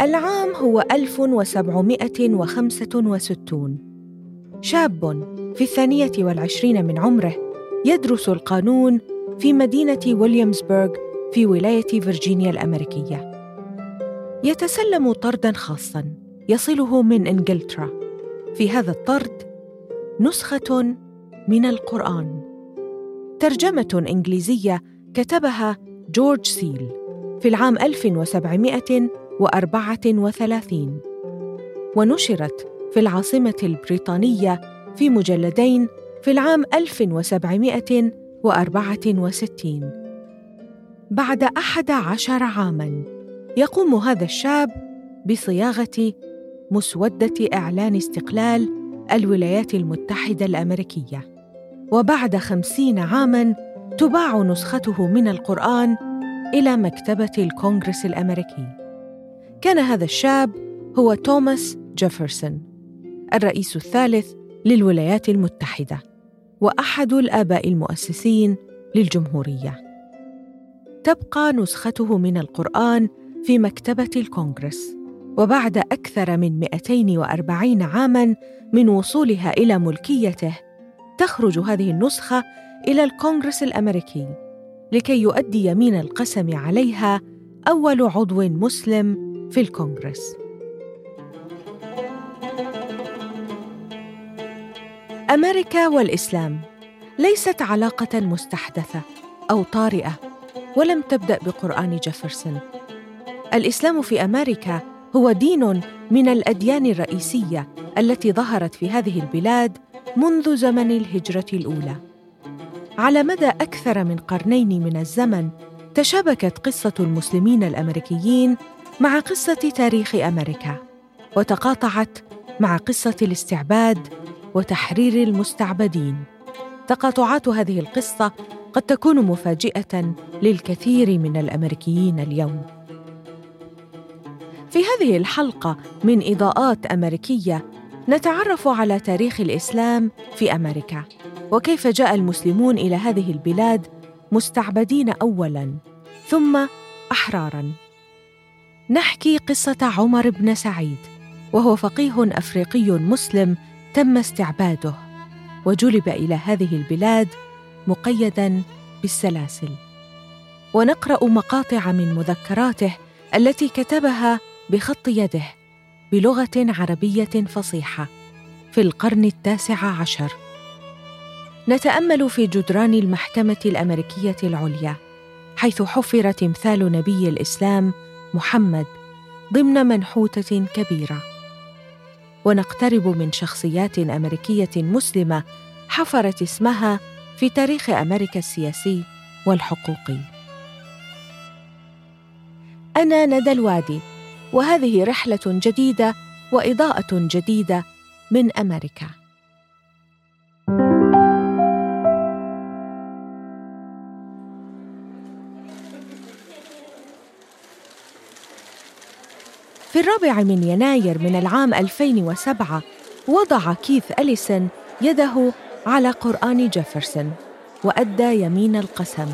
العام هو 1765 شاب في الثانية والعشرين من عمره يدرس القانون في مدينة ويليامسبرغ في ولاية فرجينيا الأمريكية. يتسلم طردا خاصا يصله من إنجلترا. في هذا الطرد نسخة من القرآن. ترجمة إنجليزية كتبها جورج سيل في العام 1734 ونشرت في العاصمة البريطانية في مجلدين في العام 1764 بعد أحد عشر عاماً يقوم هذا الشاب بصياغة مسودة إعلان استقلال الولايات المتحدة الأمريكية. وبعد خمسين عاماً تباع نسخته من القرآن إلى مكتبة الكونغرس الأمريكي. كان هذا الشاب هو توماس جيفرسون الرئيس الثالث للولايات المتحدة وأحد الآباء المؤسسين للجمهورية. تبقى نسخته من القرآن في مكتبة الكونغرس وبعد أكثر من 240 عاما من وصولها إلى ملكيته تخرج هذه النسخة إلى الكونغرس الأمريكي لكي يؤدي يمين القسم عليها أول عضو مسلم في الكونغرس. أمريكا والإسلام ليست علاقة مستحدثة أو طارئة ولم تبدأ بقرآن جيفرسون. الإسلام في أمريكا هو دين من الأديان الرئيسية التي ظهرت في هذه البلاد منذ زمن الهجرة الأولى. على مدى أكثر من قرنين من الزمن تشابكت قصة المسلمين الأمريكيين مع قصة تاريخ أمريكا وتقاطعت مع قصة الاستعباد وتحرير المستعبدين. تقاطعات هذه القصة قد تكون مفاجئة للكثير من الأمريكيين اليوم. في هذه الحلقة من إضاءات أمريكية نتعرف على تاريخ الإسلام في أمريكا. وكيف جاء المسلمون إلى هذه البلاد مستعبدين اولا ثم أحرارا. نحكي قصة عمر بن سعيد وهو فقيه أفريقي مسلم تم استعباده وجلب إلى هذه البلاد مقيدا بالسلاسل. ونقرأ مقاطع من مذكراته التي كتبها بخط يده بلغة عربية فصيحة في القرن التاسع عشر. نتأمل في جدران المحكمة الأمريكية العليا حيث حفر تمثال نبي الإسلام محمد ضمن منحوتة كبيرة. ونقترب من شخصيات أمريكية مسلمة حفرت اسمها في تاريخ أمريكا السياسي والحقوقي. أنا ندى الوادي وهذه رحلة جديدة وإضاءة جديدة من أمريكا. في الرابع من يناير من العام 2007 وضع كيث أليسون يده على قرآن جيفرسون وأدى يمين القسم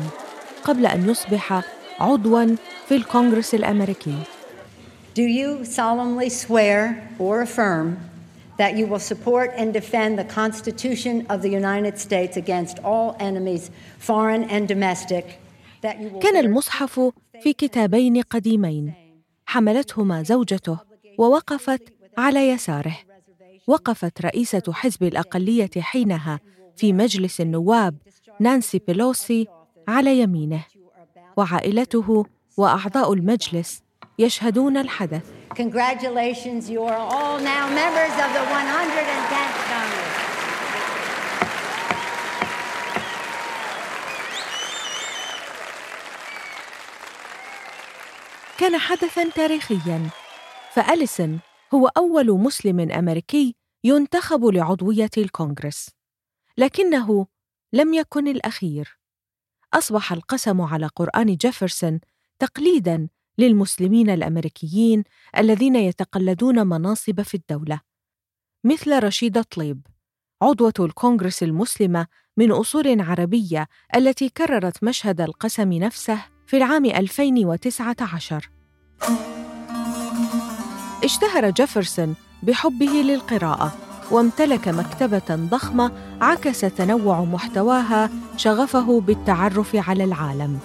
قبل أن يصبح عضواً في الكونغرس الأمريكي. Do you solemnly swear or affirm that you will support and defend the Constitution of the United States against all enemies, foreign and domestic, كان المصحف في كتابين قديمين حملتهما زوجته ووقفت على يساره. وقفت رئيسة حزب الأقلية حينها في مجلس النواب نانسي بيلوسي على يمينه. وعائلته وأعضاء المجلس يشهدون الحدث. Congratulations, you are all now members of the 110th Congress. كان حدثا تاريخيا. فأليسون هو أول مسلم أمريكي ينتخب لعضوية الكونغرس. لكنه لم يكن الأخير. أصبح القسم على قرآن جيفرسون تقليداً للمسلمين الأمريكيين الذين يتقلدون مناصب في الدولة. مثل رشيدة طليب عضوة الكونغرس المسلمة من أصول عربية التي كررت مشهد القسم نفسه في العام 2019 اشتهر جيفرسون بحبه للقراءة وامتلك مكتبة ضخمة عكس تنوع محتواها شغفه بالتعرف على العالم.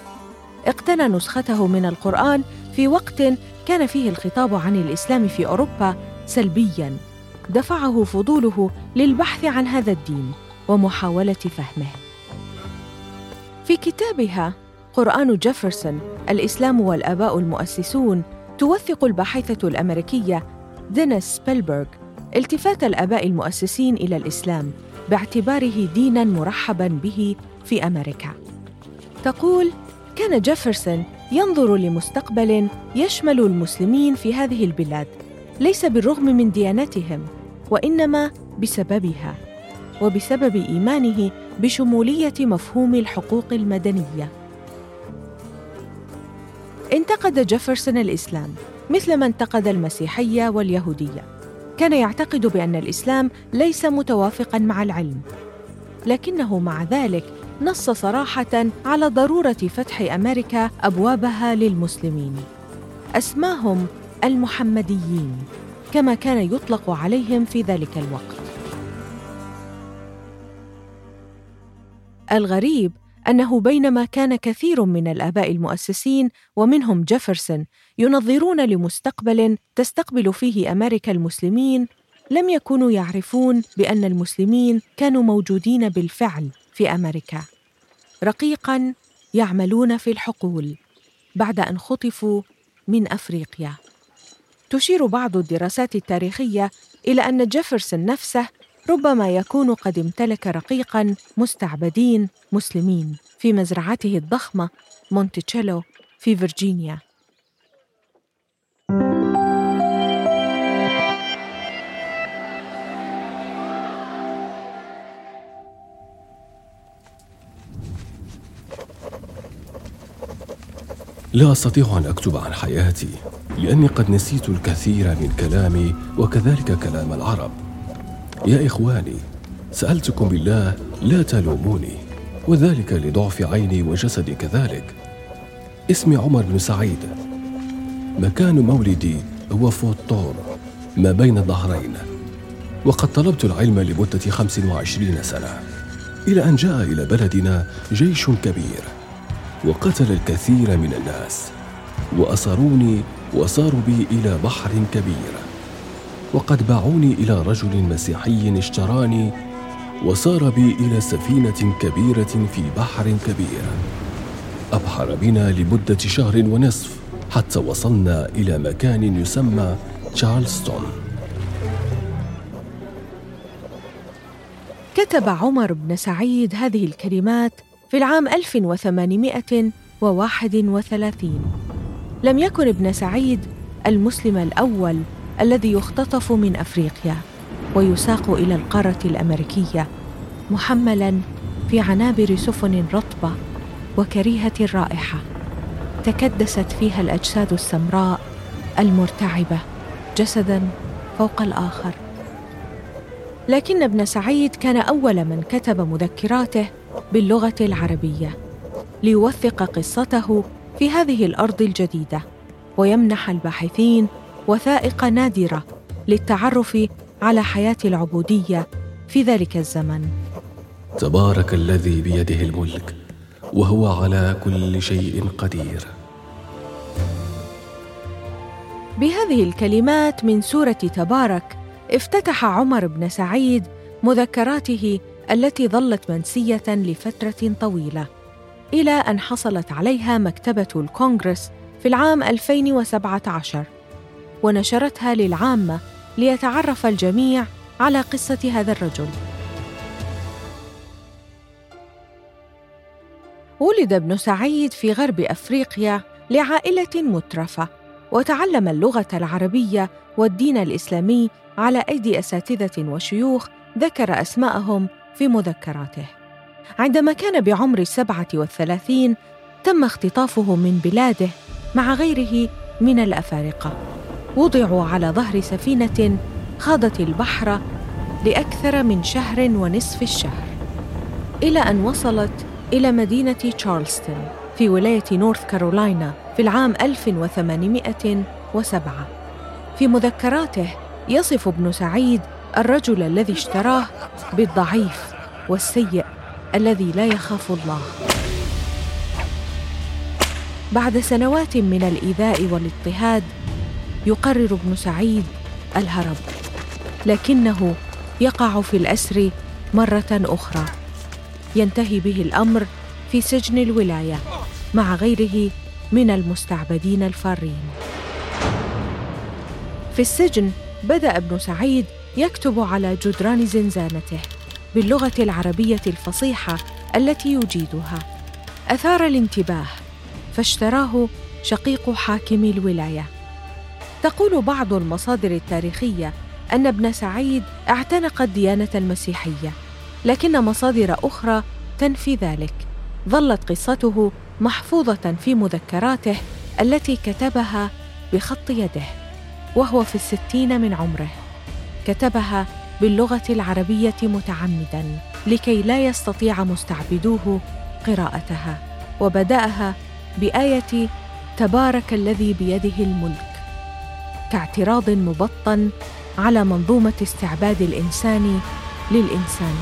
اقتنى نسخته من القرآن في وقت كان فيه الخطاب عن الإسلام في أوروبا سلبياً، دفعه فضوله للبحث عن هذا الدين ومحاولة فهمه. في كتابها قرآن جيفرسون الإسلام والآباء المؤسسون توثق الباحثة الأمريكية دينيس سبيلبرغ التفات الآباء المؤسسين إلى الإسلام باعتباره ديناً مرحباً به في أمريكا. تقول: كان جيفرسون ينظر لمستقبل يشمل المسلمين في هذه البلاد ليس بالرغم من ديانتهم وإنما بسببها وبسبب إيمانه بشمولية مفهوم الحقوق المدنية انتقد جيفرسون الإسلام مثلما انتقد المسيحية واليهودية. كان يعتقد بأن الإسلام ليس متوافقا مع العلم. لكنه مع ذلك نص صراحة على ضرورة فتح أمريكا أبوابها للمسلمين. أسماهم المحمديين كما كان يطلق عليهم في ذلك الوقت. الغريب أنه بينما كان كثير من الآباء المؤسسين ومنهم جيفرسون ينظرون لمستقبل تستقبل فيه أمريكا المسلمين لم يكونوا يعرفون بأن المسلمين كانوا موجودين بالفعل في أمريكا. رقيقا يعملون في الحقول بعد أن خطفوا من أفريقيا. تشير بعض الدراسات التاريخية إلى أن جيفرسون نفسه ربما يكون قد امتلك رقيقا مستعبدين مسلمين في مزرعته الضخمة مونتيتشيلو في فرجينيا لا أستطيع أن أكتب عن حياتي لأني قد نسيت الكثير من كلامي وكذلك كلام العرب. يا إخواني سألتكم بالله لا تلوموني وذلك لضعف عيني وجسدي كذلك. اسمي عمر بن سعيد. مكان مولدي هو فوتور ما بين الظهرين وقد طلبت العلم لمدة خمس وعشرين سنة إلى أن جاء إلى بلدنا جيش كبير وقتل الكثير من الناس وأسروني وصاروا بي إلى بحر كبير. وقد باعوني إلى رجل مسيحي اشتراني وصار بي إلى سفينة كبيرة في بحر كبير. أبحر بنا لمدة شهر ونصف حتى وصلنا إلى مكان يسمى تشارلستون. كتب عمر بن سعيد هذه الكلمات في العام 1831 لم يكن ابن سعيد المسلم الأول الذي يختطف من أفريقيا ويساق إلى القارة الأمريكية محملا في عنابر سفن رطبة وكريهة الرائحة تكدست فيها الأجساد السمراء المرتعبة جسدا فوق الآخر. لكن ابن سعيد كان أول من كتب مذكراته باللغة العربية ليوثق قصته في هذه الأرض الجديدة ويمنح الباحثين وثائق نادرة للتعرف على حياة العبودية في ذلك الزمن. تبارك الذي بيده الملك وهو على كل شيء قدير. بهذه الكلمات من سورة تبارك افتتح عمر بن سعيد مذكراته التي ظلت منسية لفترة طويلة إلى أن حصلت عليها مكتبة الكونغرس في العام 2017 ونشرتها للعامة ليتعرف الجميع على قصة هذا الرجل. ولد ابن سعيد في غرب أفريقيا لعائلة مترفة وتعلم اللغة العربية والدين الإسلامي على أيدي أساتذة وشيوخ ذكر أسماءهم في مذكراته عندما كان بعمر السبعه والثلاثين تم اختطافه من بلاده مع غيره من الأفارقة وضعوا على ظهر سفينة خاضت البحر لأكثر من شهر ونصف الشهر إلى أن وصلت إلى مدينة تشارلستون في ولاية نورث كارولاينا في العام 1807 في مذكراته يصف ابن سعيد الرجل الذي اشتراه بالضعيف والسيء الذي لا يخاف الله. بعد سنوات من الإيذاء والاضطهاد يقرر ابن سعيد الهرب لكنه يقع في الأسر مرة أخرى. ينتهي به الأمر في سجن الولاية مع غيره من المستعبدين الفارين. في السجن بدأ ابن سعيد يكتب على جدران زنزانته باللغة العربية الفصيحة التي يجيدها. أثار الانتباه فاشتراه شقيق حاكم الولاية. تقول بعض المصادر التاريخية أن ابن سعيد اعتنق الديانة المسيحية لكن مصادر أخرى تنفي ذلك. ظلت قصته محفوظة في مذكراته التي كتبها بخط يده وهو في الستين من عمره. كتبها باللغة العربية متعمدا لكي لا يستطيع مستعبدوه قراءتها وبدأها بآية تبارك الذي بيده الملك كاعتراض مبطن على منظومة استعباد الإنسان للإنسان.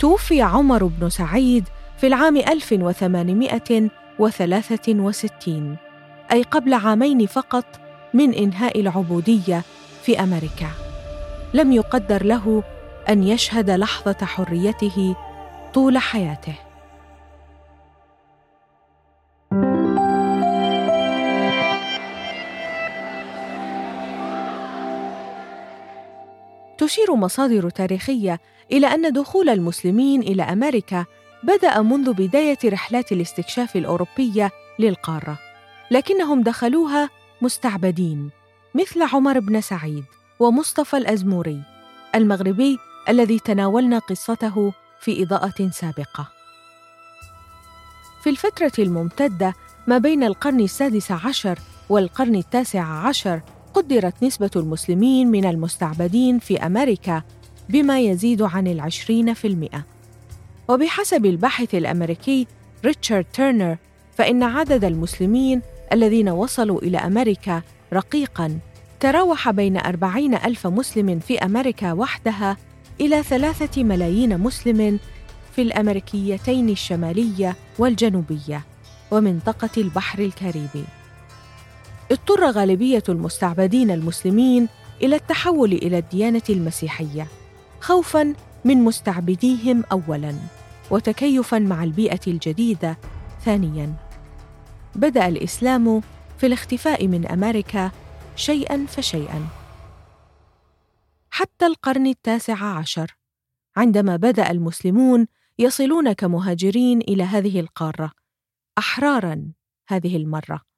توفي عمر بن سعيد في العام 1863 أي قبل عامين فقط من إنهاء العبودية في أمريكا. لم يقدر له أن يشهد لحظة حريته طول حياته. تشير مصادر تاريخية إلى أن دخول المسلمين إلى أمريكا بدأ منذ بداية رحلات الاستكشاف الأوروبية للقارة لكنهم دخلوها مستعبدين مثل عمر بن سعيد ومصطفى الأزموري المغربي الذي تناولنا قصته في إضاءة سابقة. في الفترة الممتدة ما بين القرن السادس عشر والقرن التاسع عشر قدرت نسبة المسلمين من المستعبدين في أمريكا بما يزيد عن العشرين في المئة. وبحسب الباحث الأمريكي ريتشارد تيرنر فإن عدد المسلمين الذين وصلوا إلى أمريكا رقيقاً تراوح بين أربعين ألف مسلم في أمريكا وحدها إلى ثلاثة ملايين مسلم في الأمريكيتين الشمالية والجنوبية ومنطقة البحر الكاريبي. اضطر غالبية المستعبدين المسلمين إلى التحول إلى الديانة المسيحية خوفا من مستعبديهم اولا وتكيفا مع البيئة الجديدة ثانيا. بدأ الإسلام في الاختفاء من أمريكا شيئا فشيئا. حتى القرن التاسع عشر عندما بدأ المسلمون يصلون كمهاجرين إلى هذه القارة أحرارا هذه المرة.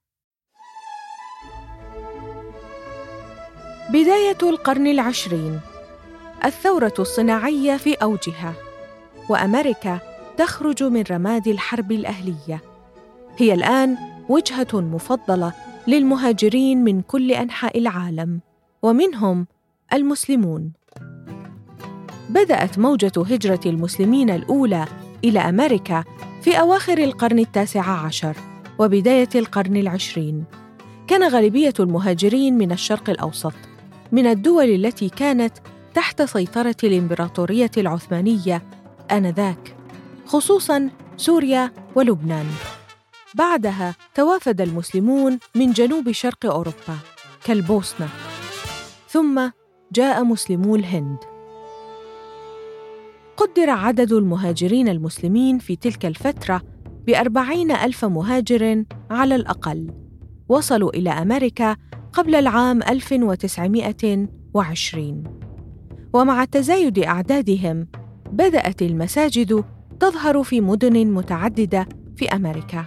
بداية القرن العشرين. الثورة الصناعية في أوجها وأمريكا تخرج من رماد الحرب الأهلية. هي الآن وجهة مفضلة للمهاجرين من كل أنحاء العالم ومنهم المسلمون. بدأت موجة هجرة المسلمين الأولى إلى أمريكا في أواخر القرن التاسع عشر وبداية القرن العشرين. كان غالبية المهاجرين من الشرق الأوسط. من الدول التي كانت تحت سيطرة الإمبراطورية العثمانية آنذاك، خصوصاً سوريا ولبنان. بعدها توافد المسلمون من جنوب شرق أوروبا كالبوسنة، ثم جاء مسلمو الهند. قدر عدد المهاجرين المسلمين في تلك الفترة بأربعين ألف مهاجر على الأقل وصلوا إلى أمريكا قبل العام 1920 ومع تزايد أعدادهم بدأت المساجد تظهر في مدن متعددة في أمريكا.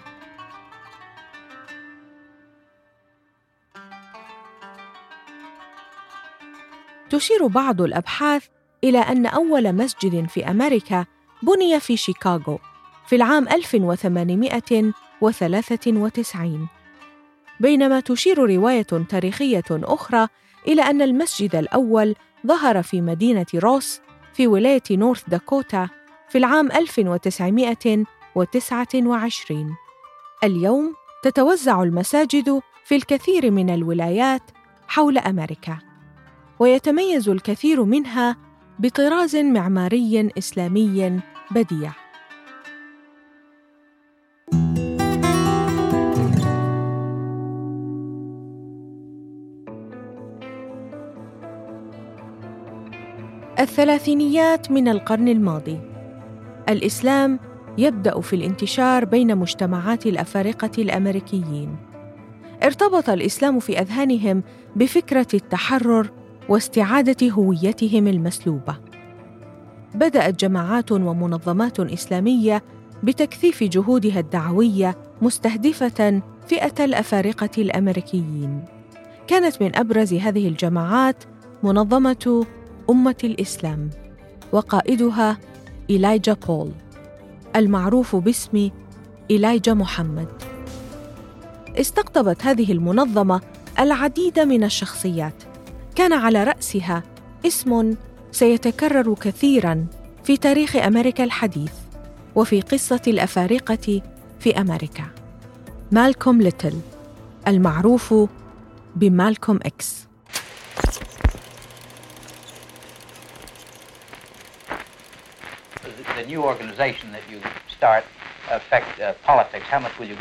تشير بعض الأبحاث إلى أن أول مسجد في أمريكا بني في شيكاغو في العام 1893 بينما تشير رواية تاريخية أخرى إلى أن المسجد الأول ظهر في مدينة روس في ولاية نورث داكوتا في العام 1900 1929 اليوم تتوزع المساجد في الكثير من الولايات حول أمريكا ويتميز الكثير منها بطراز معماري إسلامي بديع. الثلاثينيات من القرن الماضي. الإسلام يبدأ في الانتشار بين مجتمعات الأفارقة الأمريكيين. ارتبط الإسلام في أذهانهم بفكرة التحرر واستعادة هويتهم المسلوبة. بدأت جماعات ومنظمات إسلامية بتكثيف جهودها الدعوية مستهدفة فئة الأفارقة الأمريكيين. كانت من أبرز هذه الجماعات منظمة أمة الإسلام وقائدها إيلايجا بول المعروف باسم إيلايجا محمد. استقطبت هذه المنظمة العديد من الشخصيات. كان على رأسها اسم سيتكرر كثيراً في تاريخ أمريكا الحديث وفي قصة الأفارقة في أمريكا. مالكوم ليتل المعروف بمالكوم إكس. The new organization that you start affect uh, politics? How much will you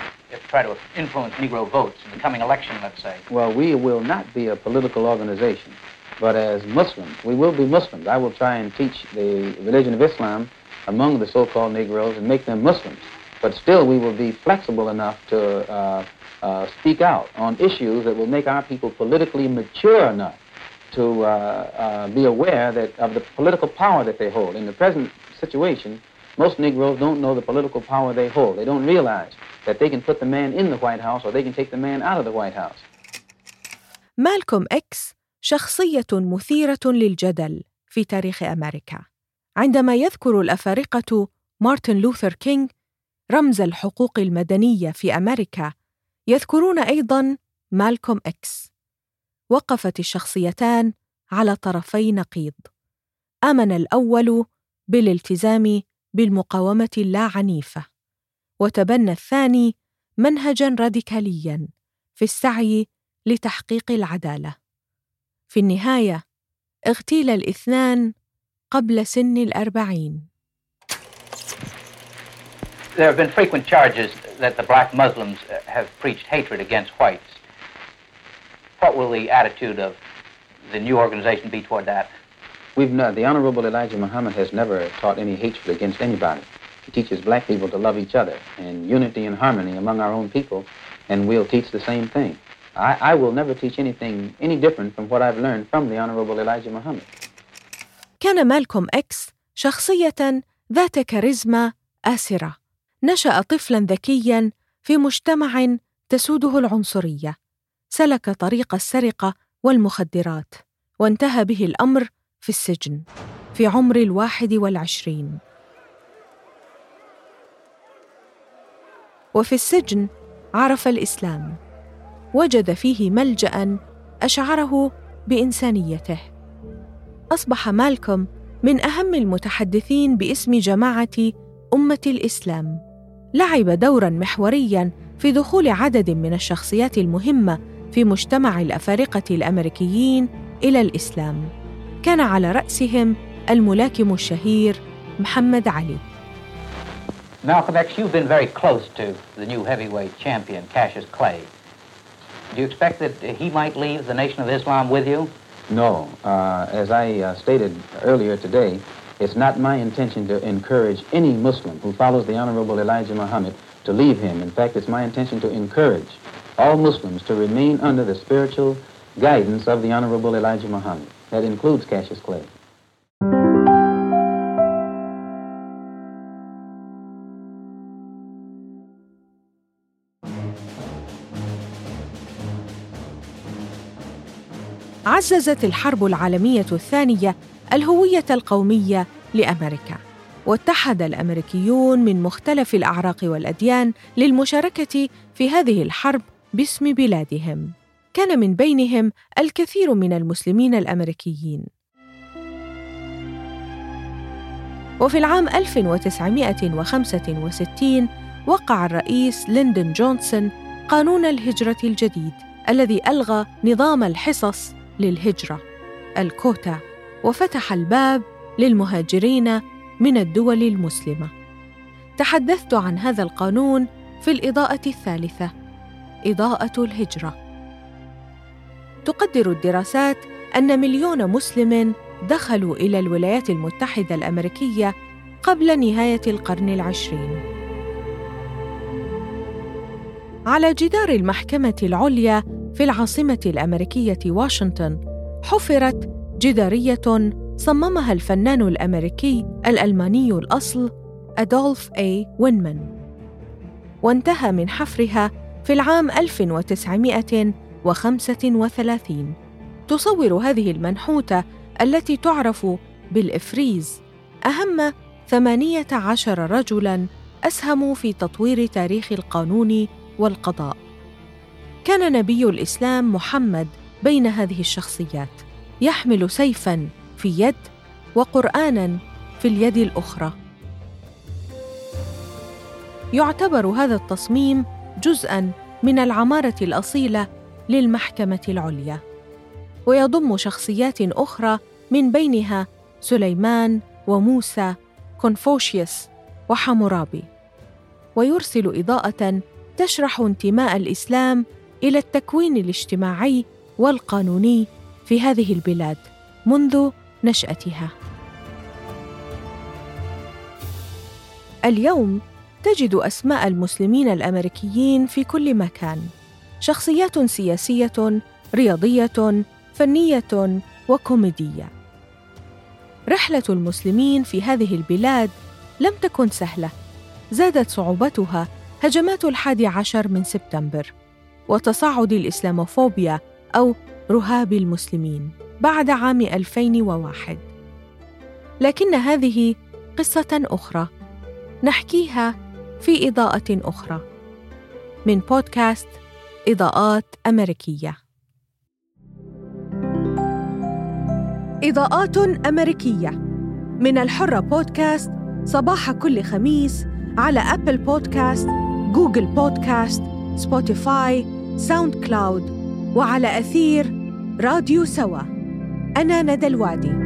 try to influence Negro votes in the coming election, let's say? Well, we will not be a political organization, but as Muslims, we will be Muslims. I will try and teach the religion of Islam among the so-called Negroes and make them Muslims. But still, we will be flexible enough to uh, uh, speak out on issues that will make our people politically mature enough to uh, uh, be aware that of the political power that they hold. In the present situation, most Negroes don't know the political power they hold. They don't realize that they can put the man in the White House or they can take the man out of the White House. مالكوم إكس شخصية مثيرة للجدل في تاريخ أمريكا. عندما يذكر الأفارقة مارتن لوثر كينغ رمز الحقوق المدنية في أمريكا، يذكرون أيضاً مالكوم إكس. وقفت الشخصيتان على طرفي نقيض. آمن الأول بالالتزام بالمقاومة اللاعنيفه وتبنى الثاني منهجا راديكاليا في السعي لتحقيق العدالة في النهاية اغتيل الاثنان قبل سن الأربعين There have been frequent charges that the black Muslims have preached hatred against whites. What will the attitude of the new organization be toward that? We've not, the Honorable Elijah Muhammad has never taught any hatred against anybody. He teaches black people to love each other and unity and harmony among our own people, and we'll teach the same thing. I, I will never teach anything any different from what I've learned from the Honorable Elijah Muhammad. كان مالكوم إكس شخصية ذات كاريزما آسرة نشأ طفلا ذكيا في مجتمع تسوده العنصرية سلك طريق السرقة والمخدرات وانتهى به الأمر في السجن في عمر الواحد والعشرين. وفي السجن عرف الإسلام وجد فيه ملجأ أشعره بإنسانيته. أصبح مالكوم من أهم المتحدثين باسم جماعة أمة الإسلام لعب دورا محوريا في دخول عدد من الشخصيات المهمة في مجتمع الافارقه الامريكيين إلى الاسلام كان على رأسهم الملاكم الشهير محمد علي Malcolm X, you've been very close to the new heavyweight champion, Cassius Clay. Do you expect that he might leave the Nation of Islam with you? No. Uh, as I uh, stated earlier today, it's not my intention to encourage any Muslim who follows the Honorable Elijah Muhammad to leave him. In fact, it's my intention to encourage all Muslims to remain under the spiritual guidance of the Honorable Elijah Muhammad. That includes Cassius Clay. عززت الحرب العالمية الثانية الهوية القومية لأمريكا واتحد الأمريكيون من مختلف الأعراق والأديان للمشاركة في هذه الحرب باسم بلادهم. كان من بينهم الكثير من المسلمين الأمريكيين. وفي العام 1965 وقع الرئيس ليندون جونسون قانون الهجرة الجديد الذي ألغى نظام الحصص للهجرة الكوتا وفتح الباب للمهاجرين من الدول المسلمة. تحدثت عن هذا القانون في الإضاءة الثالثة. إضاءة الهجرة. تقدر الدراسات أن مليون مسلم دخلوا إلى الولايات المتحدة الأمريكية قبل نهاية القرن العشرين. على جدار المحكمة العليا في العاصمة الأمريكية واشنطن حفرت جدارية صممها الفنان الأمريكي الألماني الأصل أدولف أي وينمان وانتهى من حفرها في العام 1935 تصور هذه المنحوتة التي تعرف بالإفريز. أهم ثمانية عشر رجلاً أسهموا في تطوير تاريخ القانون والقضاء. كان نبي الإسلام محمد بين هذه الشخصيات يحمل سيفاً في يد وقرآناً في اليد الأخرى. يعتبر هذا التصميم جزءاً من العمارة الأصيلة للمحكمة العليا ويضم شخصيات أخرى من بينها سليمان وموسى كونفوشيوس وحمورابي ويرسل إضاءة تشرح انتماء الإسلام إلى التكوين الاجتماعي والقانوني في هذه البلاد منذ نشأتها. اليوم تجد أسماء المسلمين الأمريكيين في كل مكان، شخصيات سياسية، رياضية، فنية وكوميدية. رحلة المسلمين في هذه البلاد لم تكن سهلة، زادت صعوبتها هجمات الحادي عشر من سبتمبر وتصاعد الإسلاموفوبيا أو رهاب المسلمين بعد عام 2001 لكن هذه قصة أخرى نحكيها في إضاءة أخرى. من بودكاست إضاءات أمريكية. إضاءات أمريكية. من الحرة بودكاست صباح كل خميس على Apple Podcast Google Podcast Spotify SoundCloud وعلى أثير راديو سوا. أنا ندى الوادي.